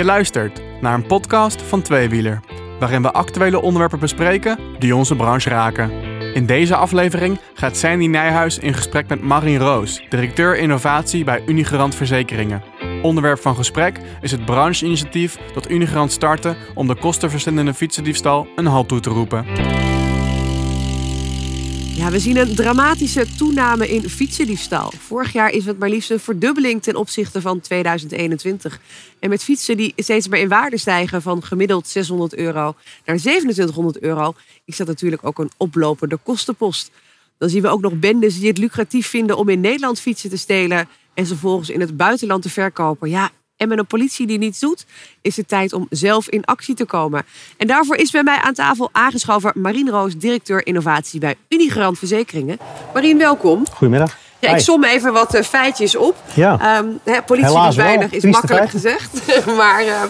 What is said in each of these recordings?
Je luistert naar een podcast van Tweewieler, waarin we actuele onderwerpen bespreken die onze branche raken. In deze aflevering gaat Sandy Nijhuis in gesprek met Marin Roos, directeur innovatie bij Unigarant Verzekeringen. Onderwerp van gesprek is het brancheinitiatief dat Unigarant startte om de kostenversnellende fietsendiefstal een halt toe te roepen. Ja, we zien een dramatische toename in fietsendiefstal. Vorig jaar is het maar liefst een verdubbeling ten opzichte van 2021. En met fietsen die steeds meer in waarde stijgen van gemiddeld 600 euro naar 2700 euro, is dat natuurlijk ook een oplopende kostenpost. Dan zien we ook nog bendes die het lucratief vinden om in Nederland fietsen te stelen en ze volgens in het buitenland te verkopen. Ja, en met een politie die niets doet, is het tijd om zelf in actie te komen. En daarvoor is bij mij aan tafel aangeschoven Marien Roos, directeur innovatie bij Unigarant Verzekeringen. Marien, welkom. Goedemiddag. Ja, ik som even wat uh, feitjes op. Ja. Um, hè, politie Helaas is weinig, is makkelijk gezegd. maar uh,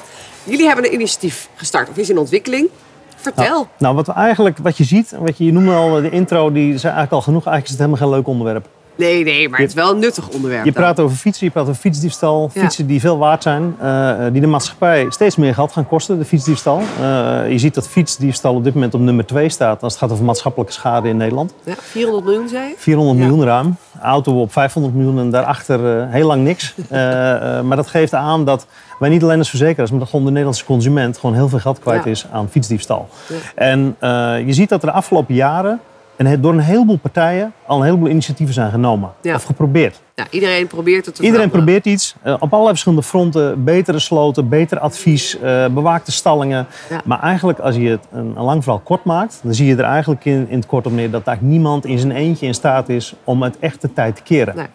jullie hebben een initiatief gestart, of is in ontwikkeling. Vertel. Nou, nou, wat, we eigenlijk, wat je ziet, wat je, je noemde al de intro, die is eigenlijk al genoeg. Eigenlijk is het helemaal geen leuk onderwerp. Nee, nee, maar het is wel een nuttig onderwerp. Je dan. praat over fietsen, je praat over fietsdiefstal. Ja. Fietsen die veel waard zijn, eh, die de maatschappij steeds meer geld gaan kosten, de fietsdiefstal. Eh, je ziet dat fietsdiefstal op dit moment op nummer 2 staat als het gaat over maatschappelijke schade in Nederland. Ja, 400 miljoen, zei je? 400 Ja. miljoen ruim. Auto op 500 miljoen en daarachter eh, heel lang niks. Maar dat geeft aan dat wij niet alleen als verzekeraars, maar dat gewoon de Nederlandse consument gewoon heel veel geld kwijt is aan fietsdiefstal. Ja. En je ziet dat er de afgelopen jaren en het- door een heleboel partijen al een heleboel initiatieven zijn genomen. Ja. Of geprobeerd. Ja, iedereen probeert het te Iedereen veranderen. probeert iets. eh, op allerlei verschillende fronten. Betere sloten, beter advies, eh, bewaakte stallingen. Ja. Maar eigenlijk als je het een, een lang verhaal kort maakt... dan zie je er eigenlijk in, in het kort op neer... dat eigenlijk niemand in zijn eentje in staat is om het echte tijd te keren. Nee.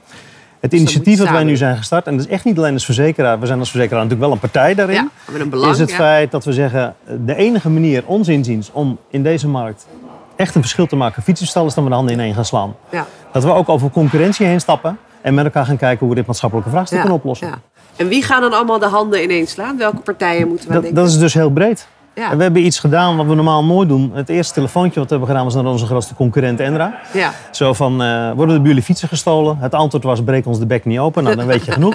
Het je initiatief dat wij nu zijn gestart... en dat is echt niet alleen als verzekeraar... we zijn als verzekeraar natuurlijk wel een partij daarin... Ja, een belang. is het ja. feit dat we zeggen... de enige manier, ons inziens, om in deze markt... echt een verschil te maken, fietsdiefstal... is dat we de handen ineen gaan slaan. Ja. Dat we ook over concurrentie heen stappen... en met elkaar gaan kijken hoe we dit maatschappelijke vraagstuk Ja, kunnen oplossen. ja. En wie gaan dan allemaal de handen ineens slaan? Welke partijen moeten we Dat, denken? dat is dus heel breed. Ja. En we hebben iets gedaan wat we normaal nooit doen. Het eerste telefoontje wat we hebben gedaan was naar onze grootste concurrent Enra. Ja. Zo van, eh, worden bij jullie fietsen gestolen? Het antwoord was, breek ons de bek niet open. Nou, dan weet je genoeg.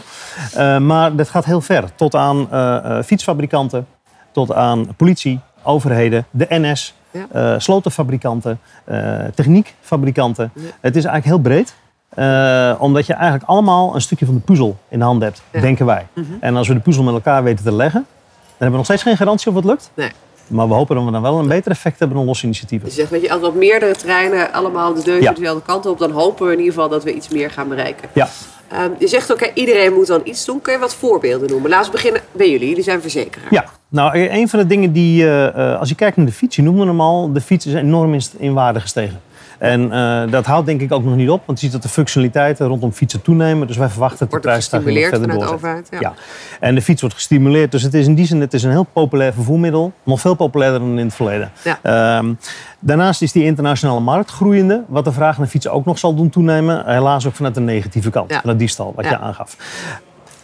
Eh, maar dat gaat heel ver. Tot aan eh, fietsfabrikanten, tot aan politie, overheden, de NS, Ja. eh, slotenfabrikanten, eh, techniekfabrikanten. Ja. Het is eigenlijk heel breed. eh, omdat je eigenlijk allemaal een stukje van de puzzel in de hand hebt, Ja. denken wij. Mhm. En als we de puzzel met elkaar weten te leggen, dan hebben we nog steeds geen garantie of het lukt. Nee. Maar we hopen dat we dan wel een beter effect hebben dan losse initiatieven. Dus je zegt, weet je, als op meerdere terreinen allemaal de deur dezelfde kant op, dan hopen we in ieder geval dat we iets meer gaan bereiken. Ja. Ehm, je zegt ook, hè, iedereen moet dan iets doen. Kun je wat voorbeelden noemen? Laten we beginnen bij jullie. Jullie zijn verzekeraar. Ja, nou een van de dingen die, eh, eh, als je kijkt naar de fiets, je noemde hem al, de fiets is enorm in waarde gestegen. En eh, dat houdt denk ik ook nog niet op, want je ziet dat de functionaliteiten rondom fietsen toenemen. Dus wij verwachten dat de prijsstijging verder vanuit de overheid. Ja. Ja. En de fiets wordt gestimuleerd, dus het is in die zin het is een heel populair vervoermiddel. Nog veel populairder dan in het verleden. Ja. Ehm, daarnaast is die internationale markt groeiende, wat de vraag naar fietsen ook nog zal doen toenemen. Helaas ook vanuit de negatieve kant, Ja. vanuit diefstal, wat Ja. je aangaf.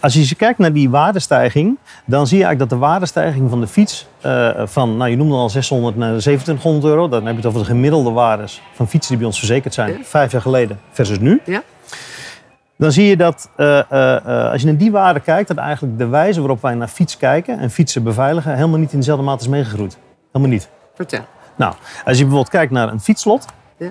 Als je kijkt naar die waardestijging, dan zie je eigenlijk dat de waardestijging van de fiets eh, van, nou je noemde al 600 naar 2700 euro. Dan heb je het over de gemiddelde waardes van fietsen die bij ons verzekerd zijn, Ja. vijf jaar geleden versus nu. Ja. Dan zie je dat eh, eh, als je naar die waarde kijkt, dat eigenlijk de wijze waarop wij naar fiets kijken en fietsen beveiligen helemaal niet in dezelfde mate is meegegroeid. Helemaal niet. Vertel. Nou, als je bijvoorbeeld kijkt naar een fietslot. Ja.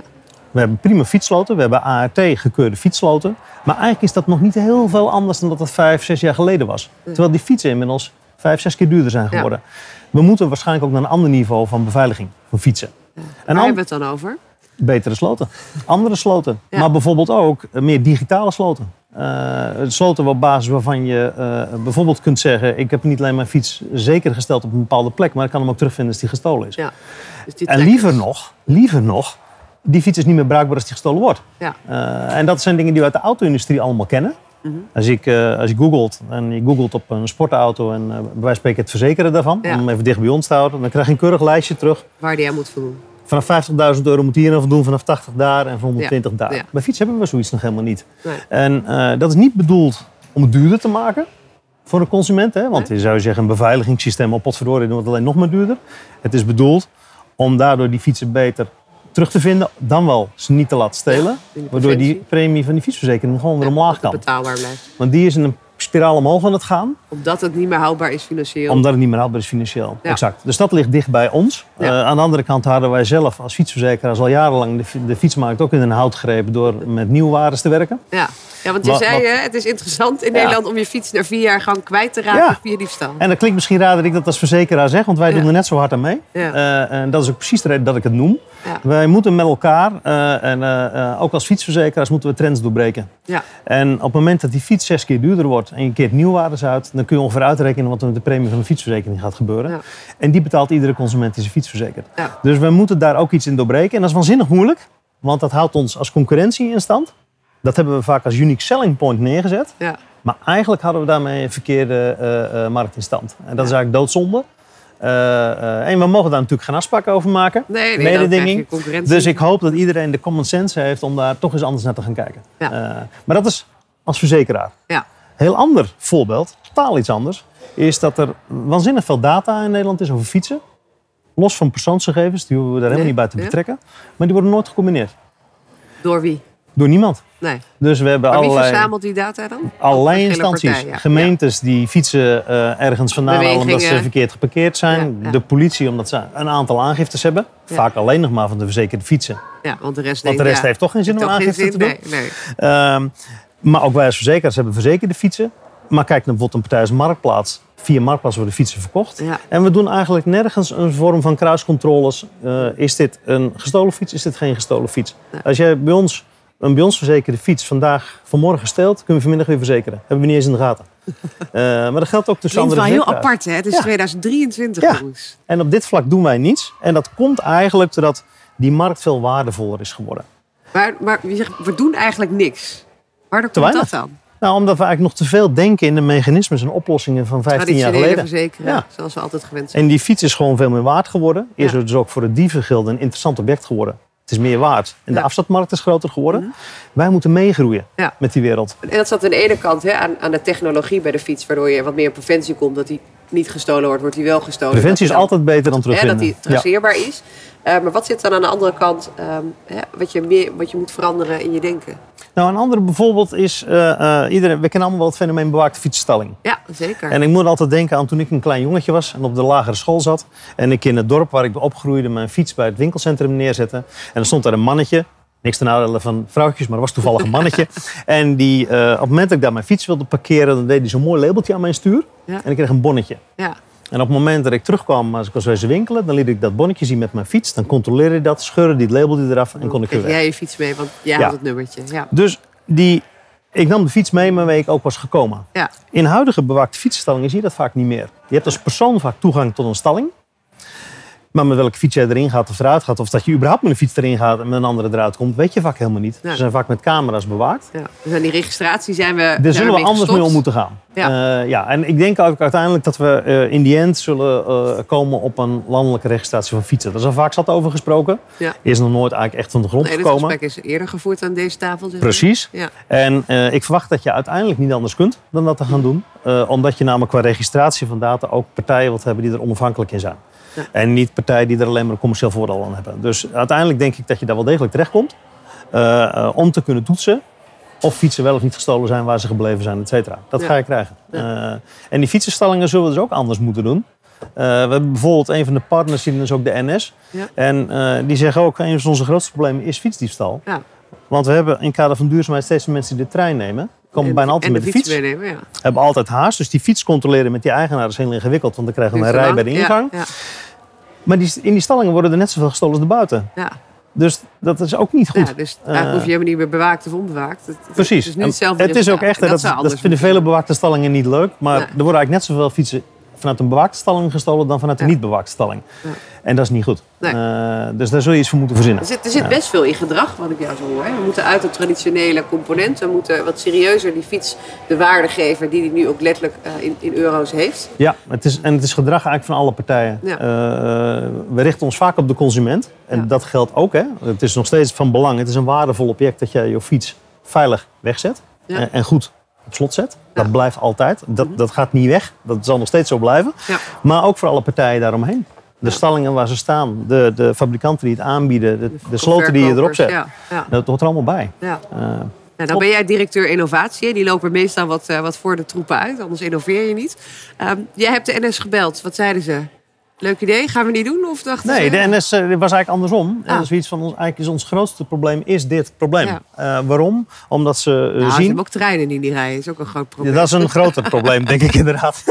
We hebben prima fietssloten, we hebben ART gekeurde fietssloten. Maar eigenlijk is dat nog niet heel veel anders dan dat het vijf, zes jaar geleden was. Terwijl die fietsen inmiddels vijf, zes keer duurder zijn geworden. We moeten waarschijnlijk ook naar een ander niveau van beveiliging van fietsen. En Waar hebben we het dan over? betere sloten, andere sloten. Ja. Maar bijvoorbeeld ook eh, meer digitale sloten. Eh, sloten op basis waarvan je eh, bijvoorbeeld kunt zeggen... ik heb niet alleen mijn fiets zeker gesteld op een bepaalde plek... maar ik kan hem ook terugvinden als die gestolen is. Ja. Dus die En liever nog, liever nog, die fiets is niet meer bruikbaar als die gestolen wordt. Ja. Eh, en dat zijn dingen die we uit de auto-industrie allemaal kennen. Mhm. Als, ik, eh, als je googelt en je googelt op een sportauto en eh bij wijze van spreken het verzekeren daarvan, Ja. om hem even dicht bij ons te houden, dan krijg je een keurig lijstje terug. Waar die aan moet voldoen. Vanaf 50.000 euro moet hier nog doen, vanaf 80 daar en van 120 daar. Bij fiets hebben we zoiets nog helemaal niet. Nee. En dat is niet bedoeld om het duurder te maken voor de consument. Hè? Want je zou zeggen, een beveiligingssysteem op potverdorie doen het alleen nog maar duurder. Het is bedoeld om daardoor die fietsen beter terug te vinden. Dan wel ze niet te laten stelen. waardoor die premie van die fietsverzekering gewoon weer omlaag kan. betaalbaar blijft. Want die is in een spiraal omhoog aan het gaan. Omdat het niet meer houdbaar is financieel. Omdat het niet meer houdbaar is financieel. Ja. Exact. Dus dat ligt dicht bij ons. Ja. Eh, aan de andere kant hadden wij zelf als fietsverzekeraars al jarenlang de, fi- de fietsmarkt ook in een hout grepen door met nieuwwaardes te werken. Ja. ja, want je Wat- zei, hè, het is interessant in Ja. Nederland om je fiets na vier jaar gewoon kwijt te raken Ja. via diefstal. En dat klinkt misschien raar dat ik dat als verzekeraar zeg, want wij Ja. doen er net zo hard aan mee. Ja. Eh, en dat is ook precies de reden dat ik het noem. Ja. Wij moeten met elkaar, eh, en ook als fietsverzekeraars, moeten we trends doorbreken. Ja. En op het moment dat die fiets zes keer duurder wordt en je keert nieuwwaardes uit, dan kun je ongeveer uitrekenen wat er met de premie van de fietsverzekering gaat gebeuren. Ja. En die betaalt iedere consument die zijn fiets verzekert. Ja. Dus we moeten daar ook iets in doorbreken. En dat is waanzinnig moeilijk, want dat houdt ons als concurrentie in stand. Dat hebben we vaak als unique selling point neergezet. Ja. Maar eigenlijk hadden we daarmee een verkeerde eh, markt in stand. En dat is eigenlijk doodzonde. Eh, eh, en we mogen daar natuurlijk geen afspraken over maken. Nee, nee, Mededinging. Dus ik hoop dat iedereen de common sense heeft om daar toch eens anders naar te gaan kijken. Ja. Eh, maar dat is als verzekeraar. Ja. Heel ander voorbeeld, totaal iets anders, is dat er waanzinnig veel data in Nederland is over fietsen. Los van persoonsgegevens, die hoeven we daar helemaal niet bij te ja. betrekken. Maar die worden nooit gecombineerd. Door wie? Door niemand. Nee. Dus we hebben Maar wie allerlei, verzamelt die data dan? allerlei instanties. partijen, ja. Gemeentes die fietsen eh, ergens vandaan halen omdat ze verkeerd geparkeerd zijn. Ja. De politie omdat ze een aantal aangiftes hebben. Vaak alleen nog maar van de verzekerde fietsen. Ja, want de rest, Want de rest heeft toch geen zin om aangifte te doen. Nee, nee. Ehm, maar ook wij als verzekeraars hebben verzekerde fietsen. Maar kijk naar bijvoorbeeld een partij als Marktplaats. Via Marktplaats worden fietsen verkocht. Ja. En we doen eigenlijk nergens een vorm van kruiscontroles. Eh, is dit een gestolen fiets? Is dit geen gestolen fiets? Ja. Als jij bij ons een bij ons verzekerde fiets vandaag vanmorgen steelt, kunnen we vanmiddag weer verzekeren. Hebben we niet eens in de gaten. Eh, maar dat geldt ook tussen andere wel heel apart, hè? Het is Ja. 2023, Ja. jongens. En op dit vlak doen wij niets. En dat komt eigenlijk doordat die markt veel waardevoller is geworden. Maar, maar je zegt, we doen eigenlijk niks. Waardoor komt dat dan? Nou, omdat we eigenlijk nog te veel denken in de mechanismes en oplossingen van 15 jaar geleden. verzekeren, Ja. zoals we altijd gewend zijn. En die fiets is gewoon veel meer waard geworden. Is Ja. er dus ook voor de dievengilde een interessant object geworden. Het is meer waard. En de Ja. afzetmarkt is groter geworden. Wij moeten meegroeien Ja. met die wereld. En dat zat aan de ene kant hè, aan, aan de technologie bij de fiets, waardoor je wat meer preventie komt, dat die niet gestolen wordt, wordt die wel gestolen. Preventie is Dat die dan- altijd beter dan hè, terugvinden. dat die traceerbaar is. Eh, maar wat zit dan aan de andere kant, ehm, hè, wat, je meer, wat je moet veranderen in je denken? Nou, een andere bijvoorbeeld is, eh, eh, iedereen, we kennen allemaal wel het fenomeen bewaakte fietsstalling. Ja, zeker. En ik moet altijd denken aan toen ik een klein jongetje was en op de lagere school zat. En ik in het dorp waar ik opgroeide mijn fiets bij het winkelcentrum neerzette. En er stond daar een mannetje. Niks ten nadele van vrouwtjes, maar er was toevallig een mannetje. En die, op het moment dat ik daar mijn fiets wilde parkeren, dan deed hij zo'n mooi labeltje aan mijn stuur. Ja. En ik kreeg een bonnetje. ja. En op het moment dat ik terugkwam, als ik was wezen winkelen, dan liet ik dat bonnetje zien met mijn fiets. Dan controleerde hij dat, scheurde die het labeltje eraf en kon ik weer weg. jij je fiets mee, want jij Ja. had het nummertje. Ja. Dus die, ik nam de fiets mee waarmee ik ook was gekomen. Ja. In huidige bewaakte fietsstallingen zie je dat vaak niet meer. Je hebt als persoon vaak toegang tot een stalling. Maar met welke fiets jij erin gaat of eruit gaat, of dat je überhaupt met een fiets erin gaat en met een andere eruit komt, weet je vaak helemaal niet. Ja. Ze zijn vaak met camera's bewaakt. Ja. Dus aan die registratie zijn we. Daar zullen we anders mee om moeten gaan. Ja. Ja. ja, en ik denk ook uiteindelijk dat we eh, in die end zullen eh, komen op een landelijke registratie van fietsen. Daar is al vaak zat over gesproken. Ja. Is nog nooit eigenlijk echt van de grond Nee, gekomen. gesprek is eerder gevoerd aan deze tafel. zeg. Precies. Ja. En eh, ik verwacht dat je uiteindelijk niet anders kunt dan dat te gaan doen. Eh, omdat je namelijk qua registratie van data ook partijen wilt hebben die er onafhankelijk in zijn. Ja. En niet partijen die er alleen maar een commercieel voordeel aan hebben. Dus uiteindelijk denk ik dat je daar wel degelijk terechtkomt. eh, eh, om te kunnen toetsen of fietsen wel of niet gestolen zijn, waar ze gebleven zijn, et cetera. Dat Ja. ga je krijgen. Eh, en die fietsenstallingen zullen we dus ook anders moeten doen. We hebben bijvoorbeeld een van de partners, die is ook de NS. Ja. En die zeggen ook, een van onze grootste problemen is fietsdiefstal. Ja. Want we hebben in het kader van duurzaamheid steeds meer mensen die de trein nemen. Komen En- bijna altijd met de fiets. ja. Hebben altijd haast. Dus die fiets controleren met die eigenaar is heel ingewikkeld. Want dan krijgen we een rij bij de ingang. Maar die, in die stallingen worden er net zoveel gestolen als erbuiten. ja, Dus dat is ook niet goed. Ja, dus eigenlijk Eh, hoef je helemaal niet meer bewaakt of onbewaakt. Het, het Precies. is nu En hetzelfde het is ook echt, En dat, dat, vinden vele bewaakte stallingen niet leuk. Maar Ja. er worden eigenlijk net zoveel fietsen vanuit een bewaakte stalling gestolen dan vanuit een Ja. niet bewaakte stalling. Ja. En dat is niet goed. Nee. Eh, dus daar zul je iets voor moeten verzinnen. Er zit, er zit best veel in gedrag, wat ik jou zo hoor. hè. We moeten uit het traditionele component. We moeten wat serieuzer die fiets de waarde geven die die nu ook letterlijk eh, in, in euro's heeft. Ja, het is, en het is gedrag eigenlijk van alle partijen. Ja. Eh, we richten ons vaak op de consument. En Ja. dat geldt ook. Hè. Het is nog steeds van belang. Het is een waardevol object dat jij je fiets veilig wegzet. Ja. En, en goed op slot zet. Dat blijft altijd. Dat, dat gaat niet weg. Dat zal nog steeds zo blijven. Ja. Maar ook voor alle partijen daaromheen. De stallingen waar ze staan. De, de fabrikanten die het aanbieden. De, de sloten die je erop zet. Ja, Dat hoort er allemaal bij. ja. Eh, Nou, dan ben jij directeur innovatie. Die lopen meestal wat, uh, wat voor de troepen uit, anders innoveer je niet. Um, jij hebt de NS gebeld. Wat zeiden ze? Leuk idee, gaan we niet doen? Of dachten nee, ze... de NS uh, was eigenlijk andersom. Ah. En dat is iets van ons, eigenlijk is ons grootste probleem is dit probleem. Ja. Uh, waarom? Omdat ze uh, nou, zien. Ze hebben ook treinen die niet rijden, is ook een groot probleem. Ja, dat is een groter probleem, denk ik inderdaad.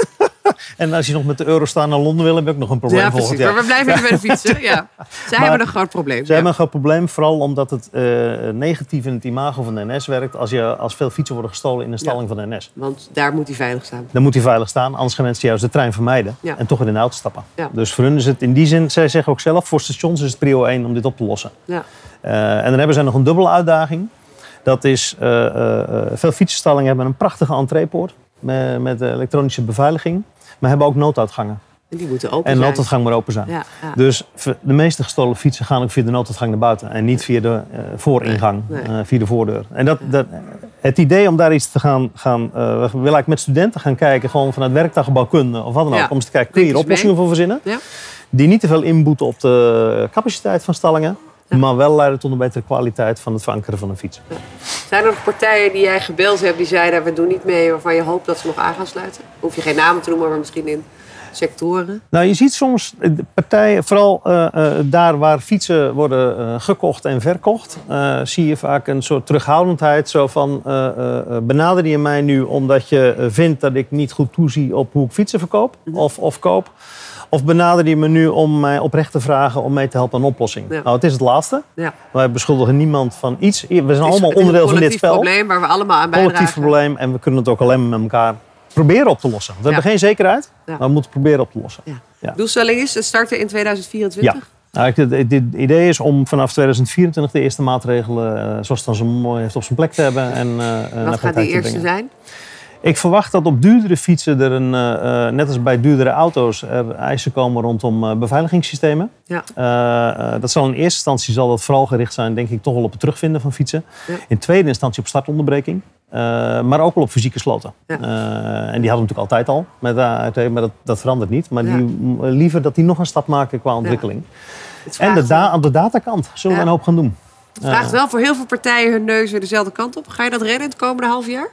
En als je nog met de Eurostar naar Londen wil, heb je ook nog een probleem ja, precies. Maar we blijven even bij de fietsen. Ja. Zij hebben een groot probleem. Zij ja. hebben een groot probleem, vooral omdat het uh, negatief in het imago van de NS werkt als, je, als veel fietsen worden gestolen in een stalling ja. van de NS. Want daar moet hij veilig staan. Daar moet hij veilig staan, anders gaan mensen juist de trein vermijden en toch weer in de auto stappen. Dus voor hun is het in die zin, zij zeggen ook zelf, voor stations is het prio 1 om dit op te lossen. Uh, en dan hebben zij nog een dubbele uitdaging. Dat is, uh, veel fietsenstallingen hebben een prachtige entreepoort met, met elektronische beveiliging. Maar hebben ook nooduitgangen. En die moeten open en zijn. nooduitgang maar open zijn. Ja, ja. Dus de meeste gestolen fietsen gaan ook via de nooduitgang naar buiten. En niet via de uh, vooringang, nee, nee. Uh, via de voordeur. En dat, dat, het idee om daar iets te gaan... gaan uh, we willen eigenlijk met studenten gaan kijken... gewoon vanuit werktuigbouwkunde of wat dan ook... Ja. om eens te kijken, kun je hier oplossingen voor verzinnen? Die niet te veel inboeten op de capaciteit van stallingen... Maar wel leiden tot een betere kwaliteit van het verankeren van een fiets. Zijn er nog partijen die jij gebeld hebt die zeiden... we doen niet mee waarvan je hoopt dat ze nog aan gaan sluiten? Hoef je geen namen te noemen, maar misschien in sectoren? Nou, je ziet soms partijen, vooral uh, uh, daar waar fietsen worden uh, gekocht en verkocht... zie je vaak een soort terughoudendheid. Zo van, benader je mij nu omdat je vindt dat ik niet goed toezie op hoe ik fietsen verkoop mm -hmm. of, of koop... Of benader je me nu om mij oprecht te vragen om mee te helpen aan een oplossing? Ja. Nou, het is het laatste. Ja. Wij beschuldigen niemand van iets. We zijn allemaal onderdeel van dit spel. Het is een collectief probleem waar we allemaal aan bijdragen. Collectief probleem en we kunnen het ook alleen met elkaar proberen op te lossen. We ja. hebben geen zekerheid, maar we moeten proberen op te lossen. Ja. Doelstelling is het starten in 2024? Ja. Nou, het, idee is om vanaf 2024 de eerste maatregelen, uh, zoals het dan zo mooi heeft, op zijn plek te hebben. En, uh, Wat gaat die eerste zijn? Ik verwacht dat op duurdere fietsen er een, uh, net als bij duurdere auto's, er eisen komen rondom uh, beveiligingssystemen. Ja. Uh, dat zal in eerste instantie zal dat vooral gericht zijn, denk ik, toch wel op het terugvinden van fietsen. Ja. In tweede instantie op startonderbreking. maar ook wel op fysieke sloten. Ja. en die hadden we natuurlijk altijd al met ART, maar dat, dat verandert niet. Maar die, liever dat die nog een stap maken qua ontwikkeling. En de da aan de datakant zullen we een hoop gaan doen. Het vraagt wel voor heel veel partijen hun neus weer dezelfde kant op. Ga je dat redden in het komende half jaar?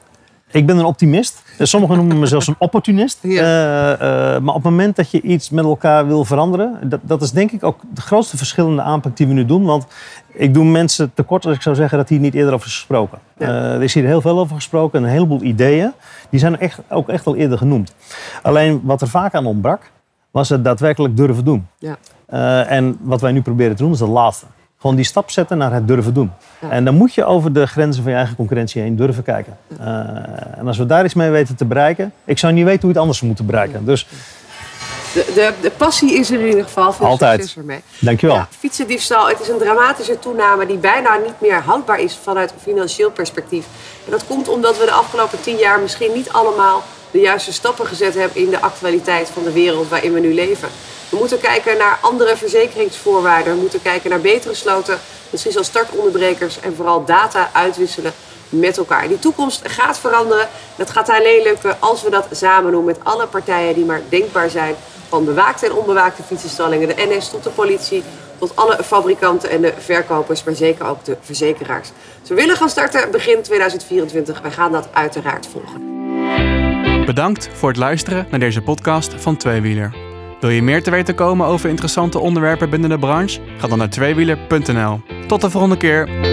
Ik ben een optimist. Sommigen noemen me zelfs een opportunist. Ja. Uh, uh, maar op het moment dat je iets met elkaar wil veranderen... Dat, dat is denk ik ook de grootste verschillende aanpak die we nu doen. Want ik doe mensen tekort als ik zou zeggen dat hier niet eerder over is gesproken. Ja. Uh, er is hier heel veel over gesproken. Een heleboel ideeën. Die zijn echt, ook echt al eerder genoemd. Alleen wat er vaak aan ontbrak... was het daadwerkelijk durven doen. Ja. en wat wij nu proberen te doen is dat laatste. Gewoon die stap zetten naar het durven doen. Ja. En dan moet je over de grenzen van je eigen concurrentie heen durven kijken. Uh, en als we daar iets mee weten te bereiken... Ik zou niet weten hoe het anders moeten bereiken. Dus, de, de, de passie is er in ieder geval. Veel Altijd. succes ermee. Dankjewel. Ja, fietsendiefstal, het is een dramatische toename... die bijna niet meer houdbaar is vanuit financieel perspectief. En dat komt omdat we de afgelopen tien jaar misschien niet allemaal... de juiste stappen gezet hebben in de actualiteit van de wereld waarin we nu leven. We moeten kijken naar andere verzekeringsvoorwaarden. We moeten kijken naar betere sloten, misschien zelfs startonderbrekers en vooral data uitwisselen met elkaar. Die toekomst gaat veranderen. Dat gaat alleen lukken als we dat samen doen met alle partijen die maar denkbaar zijn. Van bewaakte en onbewaakte fietsenstallingen, de NS tot de politie, tot alle fabrikanten en de verkopers, maar zeker ook de verzekeraars. We willen gaan starten begin 2024. Wij gaan dat uiteraard volgen. Bedankt voor het luisteren naar deze podcast van Tweewieler. Wil je meer te weten komen over interessante onderwerpen binnen de branche? Ga dan naar tweewieler.nl. Tot de volgende keer.